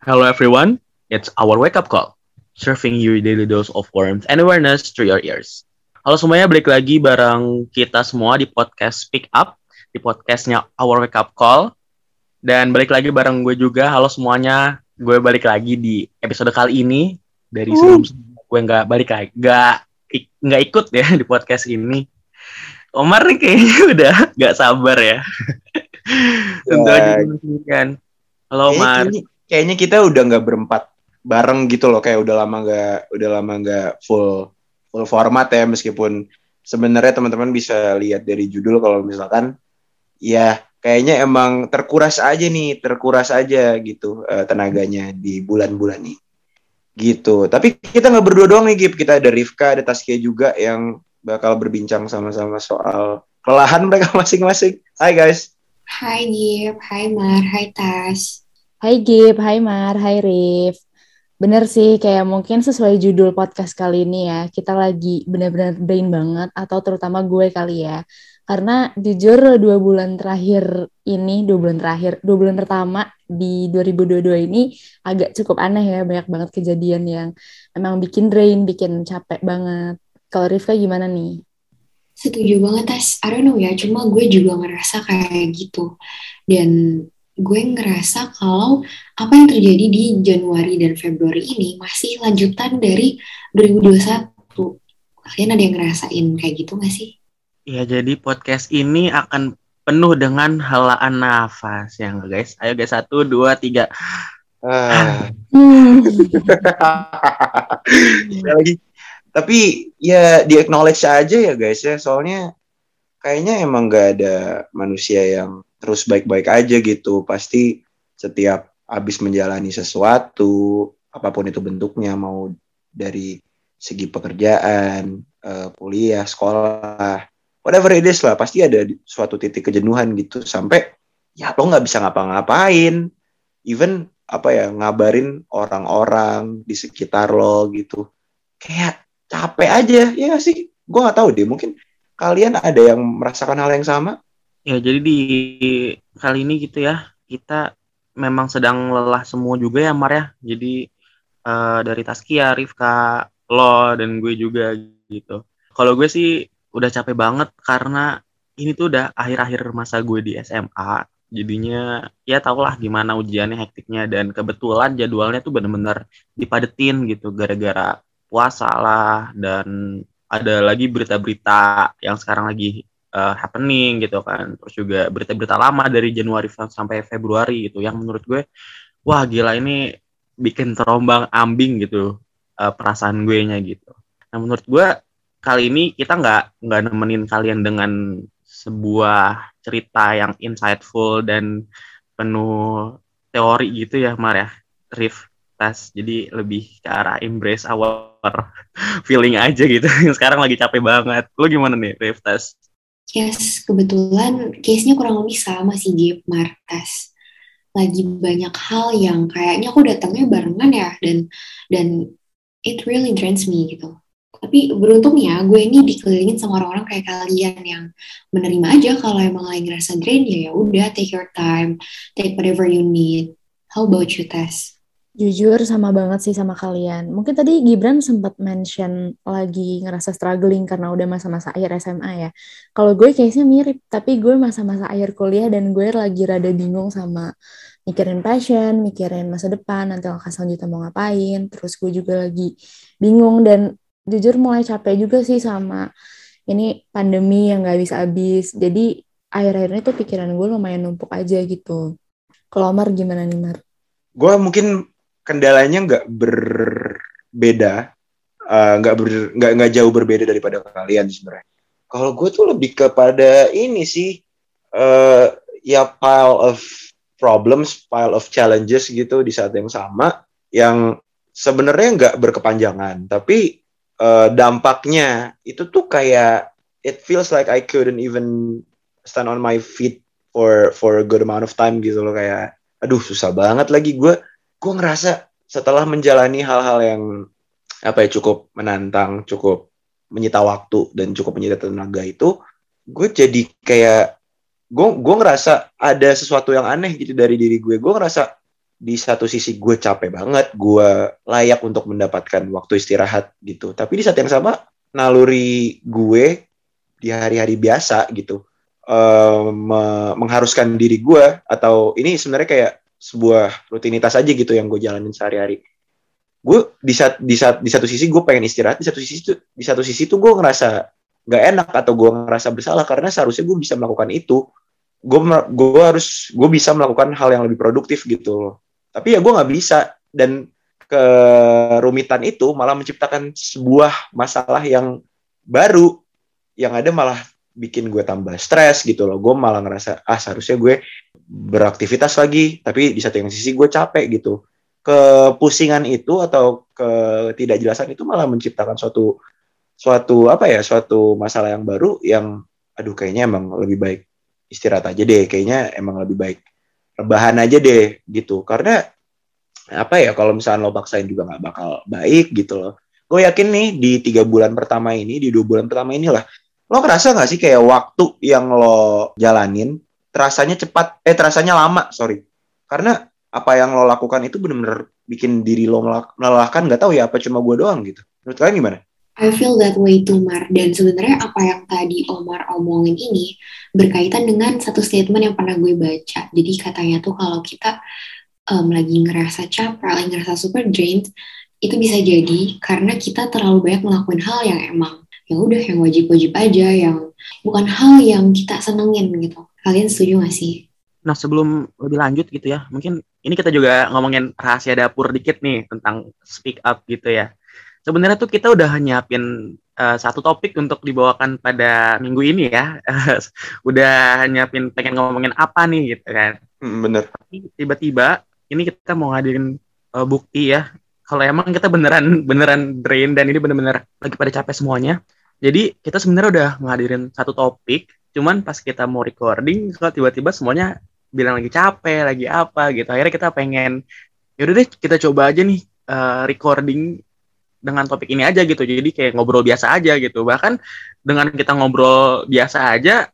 Hello everyone, it's our wake up call, serving you daily dose of warmth and awareness through your ears. Halo semuanya, balik lagi bareng kita semua di podcast Speak Up, di podcastnya Our Wake Up Call. Dan balik lagi bareng gue juga, halo semuanya, gue balik lagi di episode kali ini. Dari sebelum gue nggak balik lagi, nggak nggak ikut ya di podcast ini. Omar nih kayaknya udah nggak sabar ya. Tentu aja kan. Halo Omar. Kayaknya, kayaknya kita udah nggak berempat bareng gitu loh kayak udah lama nggak udah lama nggak full full format ya meskipun sebenarnya teman-teman bisa lihat dari judul kalau misalkan ya kayaknya emang terkuras aja nih terkuras aja gitu uh, tenaganya di bulan-bulan ini. Gitu. Tapi kita nggak berdua doang nih Gip. Kita ada Rifka ada Taskia juga yang bakal berbincang sama-sama soal kelelahan mereka masing-masing. Hai guys. Hai Gip, Hai Mar, Hai Tas Hai Gip, hai Mar, hai Rif. Bener sih, kayak mungkin sesuai judul podcast kali ini ya, kita lagi benar-benar brain banget, atau terutama gue kali ya. Karena jujur dua bulan terakhir ini, dua bulan terakhir, dua bulan pertama di 2022 ini agak cukup aneh ya, banyak banget kejadian yang emang bikin drain, bikin capek banget. Kalau Rifka gimana nih? Setuju banget, Tas. I don't know ya, cuma gue juga ngerasa kayak gitu. Dan gue ngerasa kalau apa yang terjadi di Januari dan Februari ini masih lanjutan dari 2021. Kalian ada yang ngerasain kayak gitu gak sih? Ya, jadi podcast ini akan penuh dengan helaan nafas ya guys. Ayo guys, satu, dua, tiga. Ah. lagi. Tapi ya di acknowledge aja ya guys ya, soalnya kayaknya emang gak ada manusia yang terus baik-baik aja gitu. Pasti setiap habis menjalani sesuatu, apa pun itu bentuknya, mau dari segi pekerjaan, uh, kuliah, sekolah, whatever it is lah, pasti ada suatu titik kejenuhan gitu sampai ya lo nggak bisa ngapa-ngapain, even apa ya ngabarin orang-orang di sekitar lo gitu, kayak capek aja ya gak sih? Gue nggak tahu deh, mungkin kalian ada yang merasakan hal yang sama? Ya, jadi di kali ini gitu ya, kita memang sedang lelah semua juga ya, Mar ya. Jadi uh, dari Taskia, Rifka, lo, dan gue juga gitu. Kalau gue sih udah capek banget karena ini tuh udah akhir-akhir masa gue di SMA. Jadinya ya tau lah gimana ujiannya hektiknya dan kebetulan jadwalnya tuh bener-bener dipadetin gitu gara-gara puasa lah dan ada lagi berita-berita yang sekarang lagi uh, happening gitu kan. Terus juga berita-berita lama dari Januari sampai Februari gitu yang menurut gue wah gila ini bikin terombang ambing gitu uh, perasaan gue nya gitu. Nah menurut gue kali ini kita nggak nggak nemenin kalian dengan sebuah cerita yang insightful dan penuh teori gitu ya Mar ya Rif. Tes jadi lebih ke arah embrace our feeling aja gitu. Sekarang lagi capek banget. Lu gimana nih Rif tes Yes, kebetulan case-nya kurang lebih sama sih Gip Martes. Lagi banyak hal yang kayaknya aku datangnya barengan ya dan dan it really drains me gitu. Tapi beruntungnya gue ini dikelilingin sama orang-orang kayak kalian yang menerima aja kalau emang lagi ngerasa drain ya ya udah take your time, take whatever you need. How about you, Tess? Jujur sama banget sih sama kalian. Mungkin tadi Gibran sempat mention lagi ngerasa struggling karena udah masa-masa akhir SMA ya. Kalau gue kayaknya mirip, tapi gue masa-masa akhir kuliah dan gue lagi rada bingung sama mikirin passion, mikirin masa depan, nanti langkah selanjutnya mau ngapain. Terus gue juga lagi bingung dan jujur mulai capek juga sih sama ini pandemi yang gak habis-habis. Jadi akhir-akhir ini tuh pikiran gue lumayan numpuk aja gitu. Kalau Omar gimana nih Mar? Gue mungkin kendalanya nggak berbeda nggak uh, ber, nggak nggak jauh berbeda daripada kalian sebenarnya. Kalau gue tuh lebih kepada ini sih uh, ya pile of problems pile of challenges gitu di saat yang sama yang sebenarnya nggak berkepanjangan tapi uh, dampaknya itu tuh kayak it feels like I couldn't even stand on my feet for for a good amount of time gitu loh kayak aduh susah banget lagi gue gue ngerasa setelah menjalani hal-hal yang apa ya cukup menantang, cukup menyita waktu dan cukup menyita tenaga itu, gue jadi kayak gue gue ngerasa ada sesuatu yang aneh gitu dari diri gue. Gue ngerasa di satu sisi gue capek banget, gue layak untuk mendapatkan waktu istirahat gitu. Tapi di saat yang sama naluri gue di hari-hari biasa gitu me mengharuskan diri gue atau ini sebenarnya kayak sebuah rutinitas aja gitu yang gue jalanin sehari-hari. Gue di saat di saat di satu sisi gue pengen istirahat, di satu sisi tuh di satu sisi tuh gue ngerasa nggak enak atau gue ngerasa bersalah karena seharusnya gue bisa melakukan itu. Gue gue harus gue bisa melakukan hal yang lebih produktif gitu. Tapi ya gue nggak bisa dan kerumitan itu malah menciptakan sebuah masalah yang baru yang ada malah bikin gue tambah stres gitu loh. Gue malah ngerasa ah seharusnya gue beraktivitas lagi tapi di satu yang sisi gue capek gitu. Kepusingan itu atau ketidakjelasan itu malah menciptakan suatu suatu apa ya suatu masalah yang baru yang aduh kayaknya emang lebih baik istirahat aja deh kayaknya emang lebih baik rebahan aja deh gitu. Karena apa ya kalau misalnya lo paksain juga nggak bakal baik gitu loh. Gue yakin nih di tiga bulan pertama ini di dua bulan pertama inilah lo kerasa nggak sih kayak waktu yang lo jalanin terasanya cepat eh terasanya lama sorry karena apa yang lo lakukan itu bener-bener bikin diri lo melelahkan nggak tahu ya apa cuma gue doang gitu menurut kalian gimana? I feel that way too, Mar. Dan sebenarnya apa yang tadi Omar omongin ini berkaitan dengan satu statement yang pernah gue baca. Jadi katanya tuh kalau kita um, lagi ngerasa capek, lagi ngerasa super drained, itu bisa jadi karena kita terlalu banyak melakukan hal yang emang ya udah yang wajib-wajib aja, yang bukan hal yang kita senengin gitu. Kalian setuju gak sih? Nah sebelum lebih lanjut gitu ya, mungkin ini kita juga ngomongin rahasia dapur dikit nih tentang speak up gitu ya. Sebenarnya tuh kita udah nyiapin uh, satu topik untuk dibawakan pada minggu ini ya. udah nyiapin pengen ngomongin apa nih gitu kan. Hmm, bener. Tiba-tiba ini kita mau ngadirin uh, bukti ya kalau emang kita beneran beneran drain dan ini bener-bener lagi pada capek semuanya jadi kita sebenarnya udah ngadirin satu topik cuman pas kita mau recording kalau tiba-tiba semuanya bilang lagi capek lagi apa gitu. Akhirnya kita pengen yaudah deh kita coba aja nih uh, recording dengan topik ini aja gitu. Jadi kayak ngobrol biasa aja gitu. Bahkan dengan kita ngobrol biasa aja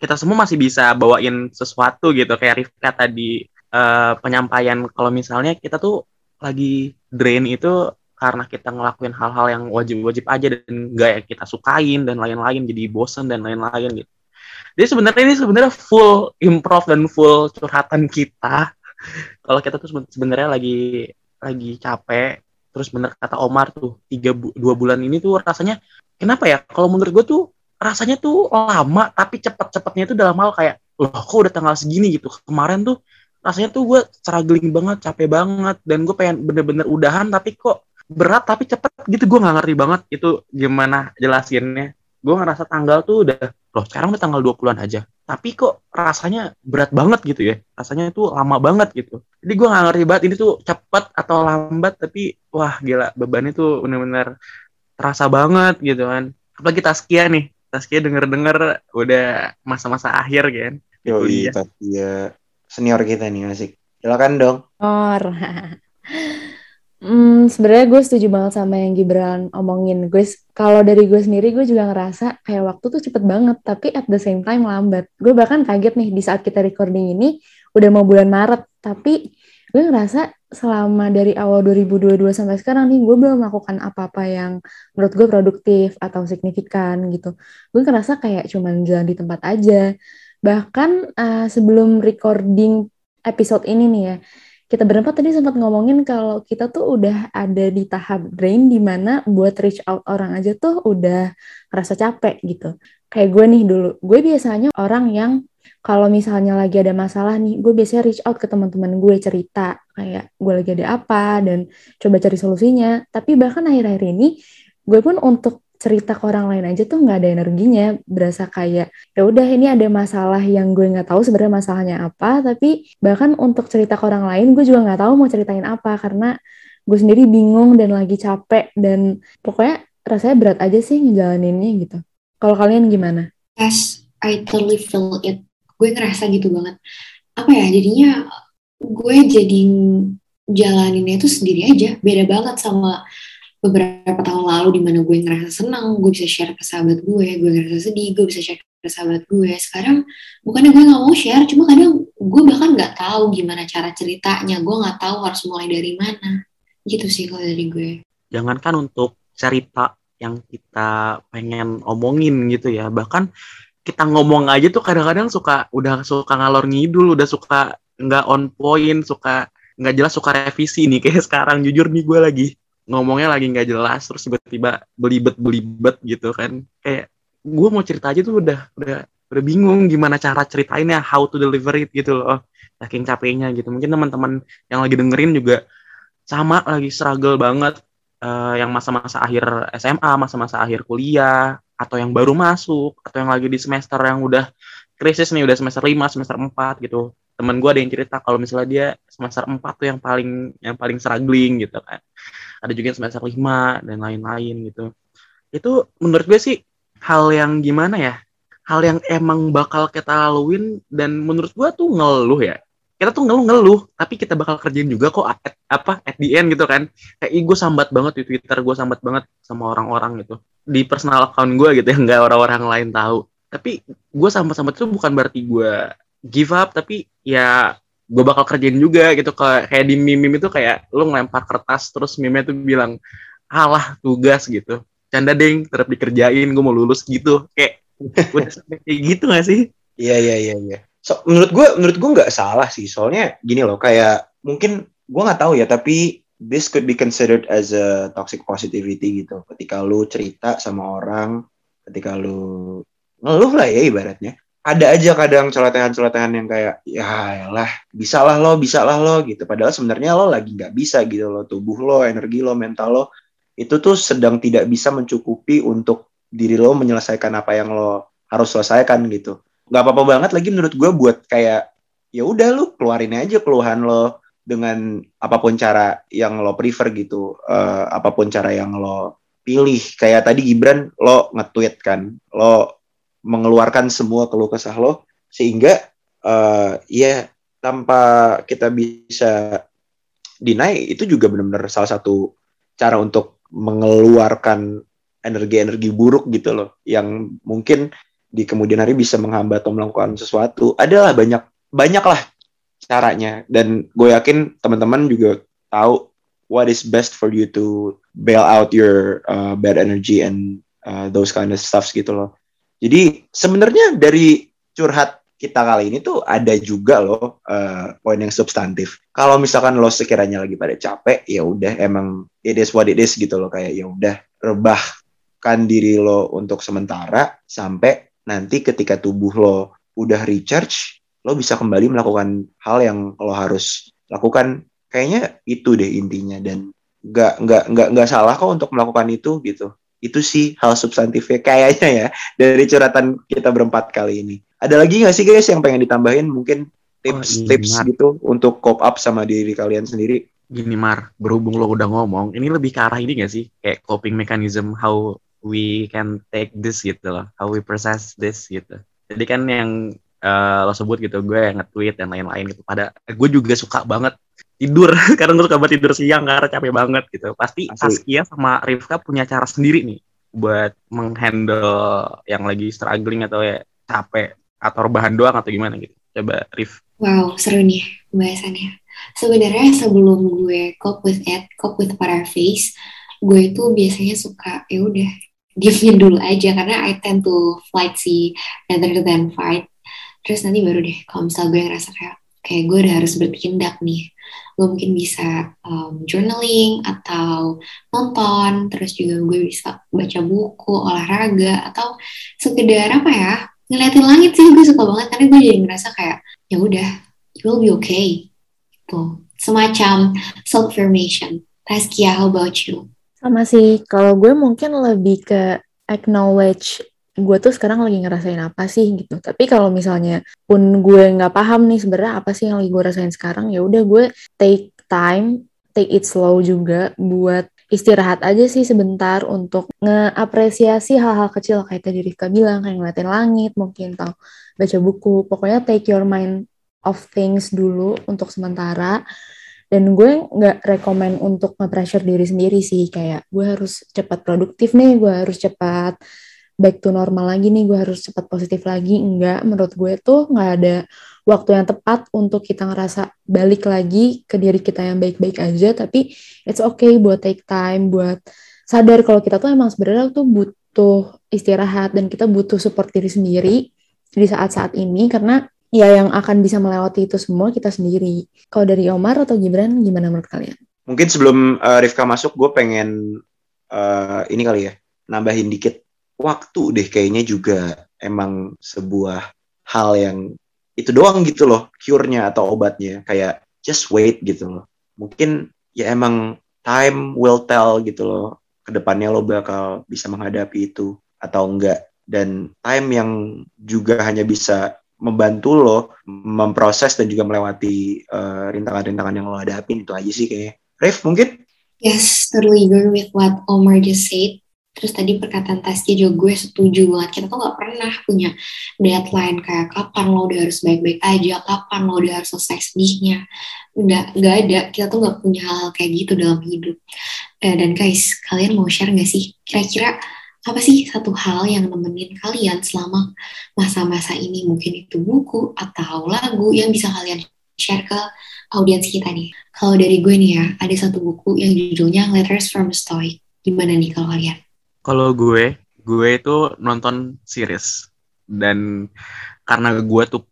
kita semua masih bisa bawain sesuatu gitu. Kayak Rifka tadi uh, penyampaian kalau misalnya kita tuh lagi drain itu karena kita ngelakuin hal-hal yang wajib-wajib aja dan gak yang kita sukain dan lain-lain jadi bosen dan lain-lain gitu. Jadi sebenarnya ini sebenarnya full improv dan full curhatan kita. Kalau kita tuh sebenarnya lagi lagi capek, terus bener kata Omar tuh tiga bu dua bulan ini tuh rasanya kenapa ya? Kalau menurut gue tuh rasanya tuh lama tapi cepet-cepetnya itu dalam hal kayak loh kok udah tanggal segini gitu. Kemarin tuh rasanya tuh gue struggling banget capek banget dan gue pengen bener-bener udahan tapi kok berat tapi cepet gitu gue nggak ngerti banget itu gimana jelasinnya gue ngerasa tanggal tuh udah loh sekarang udah tanggal 20-an aja tapi kok rasanya berat banget gitu ya rasanya itu lama banget gitu jadi gue nggak ngerti banget ini tuh cepet atau lambat tapi wah gila beban itu bener-bener terasa banget gitu kan apalagi Taskia nih Taskia denger-denger udah masa-masa akhir kan Yo, iya, Taskia senior kita nih asik. Silakan dong. Or. hmm, sebenarnya gue setuju banget sama yang Gibran omongin. Gue kalau dari gue sendiri gue juga ngerasa kayak waktu tuh cepet banget, tapi at the same time lambat. Gue bahkan kaget nih di saat kita recording ini udah mau bulan Maret, tapi gue ngerasa selama dari awal 2022 sampai sekarang nih gue belum melakukan apa-apa yang menurut gue produktif atau signifikan gitu. Gue ngerasa kayak cuman jalan di tempat aja Bahkan uh, sebelum recording episode ini nih ya, kita berempat tadi sempat ngomongin kalau kita tuh udah ada di tahap drain di mana buat reach out orang aja tuh udah rasa capek gitu. Kayak gue nih dulu, gue biasanya orang yang kalau misalnya lagi ada masalah nih, gue biasanya reach out ke teman-teman gue cerita kayak gue lagi ada apa dan coba cari solusinya. Tapi bahkan akhir-akhir ini gue pun untuk cerita ke orang lain aja tuh nggak ada energinya berasa kayak ya udah ini ada masalah yang gue nggak tahu sebenarnya masalahnya apa tapi bahkan untuk cerita ke orang lain gue juga nggak tahu mau ceritain apa karena gue sendiri bingung dan lagi capek dan pokoknya rasanya berat aja sih ngejalaninnya gitu kalau kalian gimana? Yes, I totally feel it. Gue ngerasa gitu banget. Apa ya jadinya gue jadi jalaninnya itu sendiri aja beda banget sama beberapa tahun lalu di mana gue ngerasa senang, gue bisa share ke sahabat gue, gue ngerasa sedih, gue bisa share sahabat gue. Sekarang bukannya gue nggak mau share cuma kadang gue bahkan nggak tahu gimana cara ceritanya gue nggak tahu harus mulai dari mana. Gitu sih kalau dari gue. Jangankan untuk cerita yang kita pengen omongin gitu ya bahkan kita ngomong aja tuh kadang-kadang suka udah suka ngalor ngidul udah suka nggak on point suka nggak jelas suka revisi nih kayak sekarang. Jujur nih gue lagi ngomongnya lagi nggak jelas terus tiba-tiba belibet belibet gitu kan. Kayak gue mau cerita aja tuh udah udah udah bingung gimana cara ceritainnya how to deliver it gitu loh saking capeknya gitu. Mungkin teman-teman yang lagi dengerin juga sama lagi struggle banget uh, yang masa-masa akhir SMA masa-masa akhir kuliah atau yang baru masuk atau yang lagi di semester yang udah krisis nih udah semester 5 semester 4 gitu temen gue ada yang cerita kalau misalnya dia semester 4 tuh yang paling yang paling struggling gitu kan. Ada juga yang semester 5 dan lain-lain gitu. Itu menurut gue sih hal yang gimana ya? Hal yang emang bakal kita laluin dan menurut gua tuh ngeluh ya. Kita tuh ngeluh-ngeluh tapi kita bakal kerjain juga kok at, apa at the end gitu kan. Kayak gue sambat banget di twitter gue sambat banget sama orang-orang gitu. Di personal account gue gitu ya nggak orang-orang lain tahu. Tapi gue sambat-sambat itu bukan berarti gue give up tapi ya gue bakal kerjain juga gitu. Kayak di meme itu kayak lu ngelempar kertas terus meme itu bilang alah tugas gitu. Canda deng tetap dikerjain gue mau lulus gitu. Kayak udah sampai kayak gitu gak sih? Iya iya iya iya. So, menurut gue menurut gue nggak salah sih. Soalnya gini loh kayak mungkin gue nggak tahu ya tapi this could be considered as a toxic positivity gitu. Ketika lu cerita sama orang ketika lu ngeluh lah ya ibaratnya ada aja kadang celotehan-celotehan yang kayak ya lah bisa lah lo bisa lah lo gitu. Padahal sebenarnya lo lagi nggak bisa gitu lo tubuh lo energi lo mental lo itu tuh sedang tidak bisa mencukupi untuk diri lo menyelesaikan apa yang lo harus selesaikan gitu. Nggak apa-apa banget lagi menurut gue buat kayak ya udah lo keluarin aja keluhan lo dengan apa pun cara yang lo prefer gitu. Uh, apa pun cara yang lo pilih. Kayak tadi Gibran lo nge-tweet kan. Lo mengeluarkan semua keluh kesah lo sehingga uh, ya tanpa kita bisa deny itu juga benar-benar salah satu cara untuk mengeluarkan energi-energi buruk gitu loh yang mungkin di kemudian hari bisa menghambat atau melakukan sesuatu. Adalah banyak banyaklah caranya. Dan gue yakin teman-teman juga tahu what is best for you to bail out your uh, bad energy and uh, those kind of stuffs gitu loh jadi sebenarnya dari curhat kita kali ini tuh ada juga loh uh, poin yang substantif. Kalau misalkan lo sekiranya lagi pada capek, ya udah emang it is what it is gitu loh kayak ya udah rebahkan diri lo untuk sementara sampai nanti ketika tubuh lo udah recharge, lo bisa kembali melakukan hal yang lo harus lakukan. Kayaknya itu deh intinya dan nggak nggak nggak nggak salah kok untuk melakukan itu gitu. Itu sih hal substantifnya kayaknya ya dari curhatan kita berempat kali ini. Ada lagi nggak sih guys yang pengen ditambahin mungkin tips-tips oh, gitu untuk cope up sama diri kalian sendiri? Gini Mar, berhubung lo udah ngomong, ini lebih ke arah ini gak sih? Kayak coping mechanism, how we can take this gitu loh, how we process this gitu. Jadi kan yang uh, lo sebut gitu, gue yang nge-tweet dan lain-lain gitu. Pada gue juga suka banget tidur, karena gue suka banget tidur siang karena capek banget gitu. Pasti Askia sama Rifka punya cara sendiri nih buat menghandle yang lagi struggling atau ya capek atau rebahan doang atau gimana gitu? Coba Rif. Wow, seru nih pembahasannya. Sebenarnya sebelum gue cope with it, cope with para face, gue itu biasanya suka ya udah diemin dulu aja karena I tend to fight sih rather than fight. Terus nanti baru deh kalau misal gue ngerasa kayak kayak gue udah harus bertindak nih. Gue mungkin bisa um, journaling atau nonton, terus juga gue bisa baca buku, olahraga atau sekedar apa ya ngeliatin langit sih gue suka banget karena gue jadi ngerasa kayak ya udah you will be okay tuh semacam self affirmation Taskia how about you sama sih kalau gue mungkin lebih ke acknowledge gue tuh sekarang lagi ngerasain apa sih gitu. Tapi kalau misalnya pun gue nggak paham nih sebenarnya apa sih yang lagi gue rasain sekarang ya udah gue take time take it slow juga buat istirahat aja sih sebentar untuk ngeapresiasi hal-hal kecil kayak tadi Rifka bilang kayak ngeliatin langit mungkin atau baca buku. Pokoknya take your mind of things dulu untuk sementara. Dan gue nggak rekomend untuk nge-pressure diri sendiri sih kayak gue harus cepat produktif nih gue harus cepat back to normal lagi nih gue harus cepat positif lagi enggak menurut gue tuh nggak ada waktu yang tepat untuk kita ngerasa balik lagi ke diri kita yang baik-baik aja tapi it's okay buat take time buat sadar kalau kita tuh emang sebenarnya tuh butuh istirahat dan kita butuh support diri sendiri di saat-saat ini karena ya yang akan bisa melewati itu semua kita sendiri. Kalau dari Omar atau Gibran gimana menurut kalian? Mungkin sebelum uh, Rifka masuk gue pengen uh, ini kali ya nambahin dikit waktu deh kayaknya juga emang sebuah hal yang itu doang gitu loh cure-nya atau obatnya kayak just wait gitu loh mungkin ya emang time will tell gitu loh ke depannya lo bakal bisa menghadapi itu atau enggak dan time yang juga hanya bisa membantu lo memproses dan juga melewati eh, rintangan-rintangan yang lo hadapin itu aja sih kayaknya. Ref mungkin? Yes, totally agree with what Omar just said. Terus tadi perkataan Tasya juga gue setuju banget. Kita tuh gak pernah punya deadline kayak kapan lo udah harus baik-baik aja, kapan lo udah harus selesai sedihnya. Udah gak ada. Kita tuh gak punya hal, -hal kayak gitu dalam hidup. Eh, dan guys, kalian mau share gak sih? Kira-kira apa sih satu hal yang nemenin kalian selama masa-masa ini? Mungkin itu buku atau lagu yang bisa kalian share ke audiens kita nih. Kalau dari gue nih ya, ada satu buku yang judulnya Letters from a Stoic. Gimana nih kalau kalian? Kalau gue, gue itu nonton series dan karena gue tuh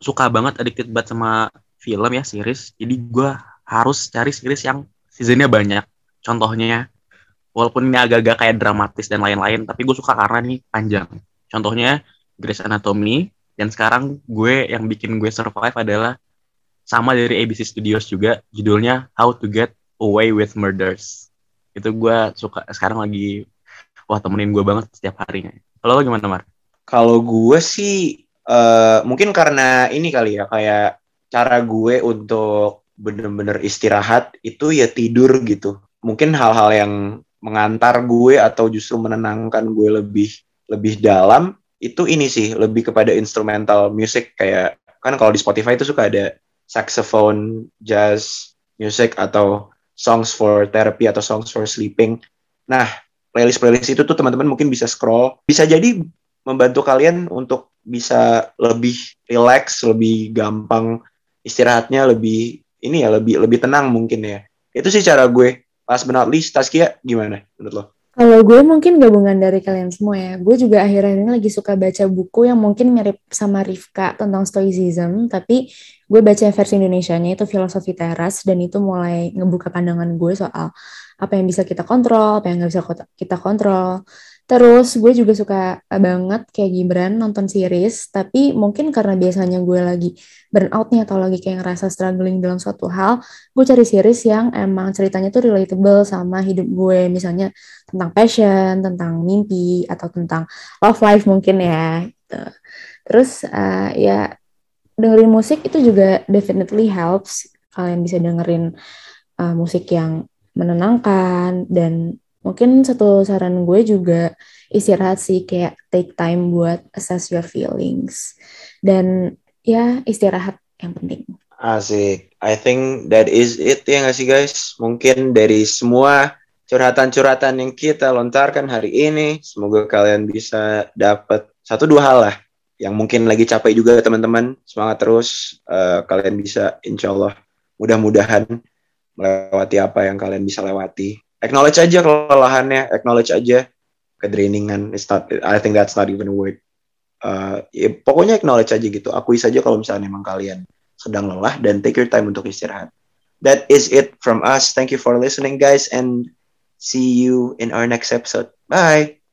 suka banget addicted banget sama film ya series, jadi gue harus cari series yang seasonnya banyak. Contohnya, walaupun ini agak-agak kayak dramatis dan lain-lain, tapi gue suka karena ini panjang. Contohnya Grey's Anatomy, dan sekarang gue yang bikin gue survive adalah sama dari ABC Studios juga, judulnya How to Get Away with Murders. Itu gue suka sekarang lagi wah temenin gue banget setiap harinya. Kalau lo gimana Mar? Kalau gue sih uh, mungkin karena ini kali ya kayak cara gue untuk bener-bener istirahat itu ya tidur gitu. Mungkin hal-hal yang mengantar gue atau justru menenangkan gue lebih lebih dalam itu ini sih lebih kepada instrumental music kayak kan kalau di Spotify itu suka ada saxophone, jazz, music atau songs for therapy atau songs for sleeping. Nah, playlist-playlist itu tuh teman-teman mungkin bisa scroll. Bisa jadi membantu kalian untuk bisa lebih relax, lebih gampang istirahatnya, lebih ini ya lebih lebih tenang mungkin ya. Itu sih cara gue. Last but not least, Taskia gimana menurut lo? Kalau gue mungkin gabungan dari kalian semua ya. Gue juga akhir-akhir ini lagi suka baca buku yang mungkin mirip sama Rifka tentang stoicism, tapi gue baca versi Indonesia-nya itu filosofi teras dan itu mulai ngebuka pandangan gue soal apa yang bisa kita kontrol, apa yang nggak bisa kita kontrol. Terus gue juga suka banget kayak Gibran nonton series, tapi mungkin karena biasanya gue lagi burn out nih atau lagi kayak ngerasa struggling dalam suatu hal, gue cari series yang emang ceritanya tuh relatable sama hidup gue, misalnya tentang passion, tentang mimpi, atau tentang love life mungkin ya. Gitu. Terus uh, ya dengerin musik itu juga definitely helps. Kalian bisa dengerin uh, musik yang menenangkan dan mungkin satu saran gue juga istirahat sih kayak take time buat assess your feelings dan ya istirahat yang penting. Asik. I think that is it ya nggak sih guys? Mungkin dari semua curhatan-curhatan yang kita lontarkan hari ini, semoga kalian bisa dapat satu dua hal lah yang mungkin lagi capek juga teman-teman. Semangat terus. Uh, kalian bisa insya Allah mudah-mudahan melewati apa yang kalian bisa lewati. Acknowledge aja kelelahannya, acknowledge aja kedrainingan. It's not, I think that's not even a word. Uh, ya, pokoknya acknowledge aja gitu. Akui saja kalau misalnya memang kalian sedang lelah dan take your time untuk istirahat. That is it from us. Thank you for listening guys and see you in our next episode. Bye.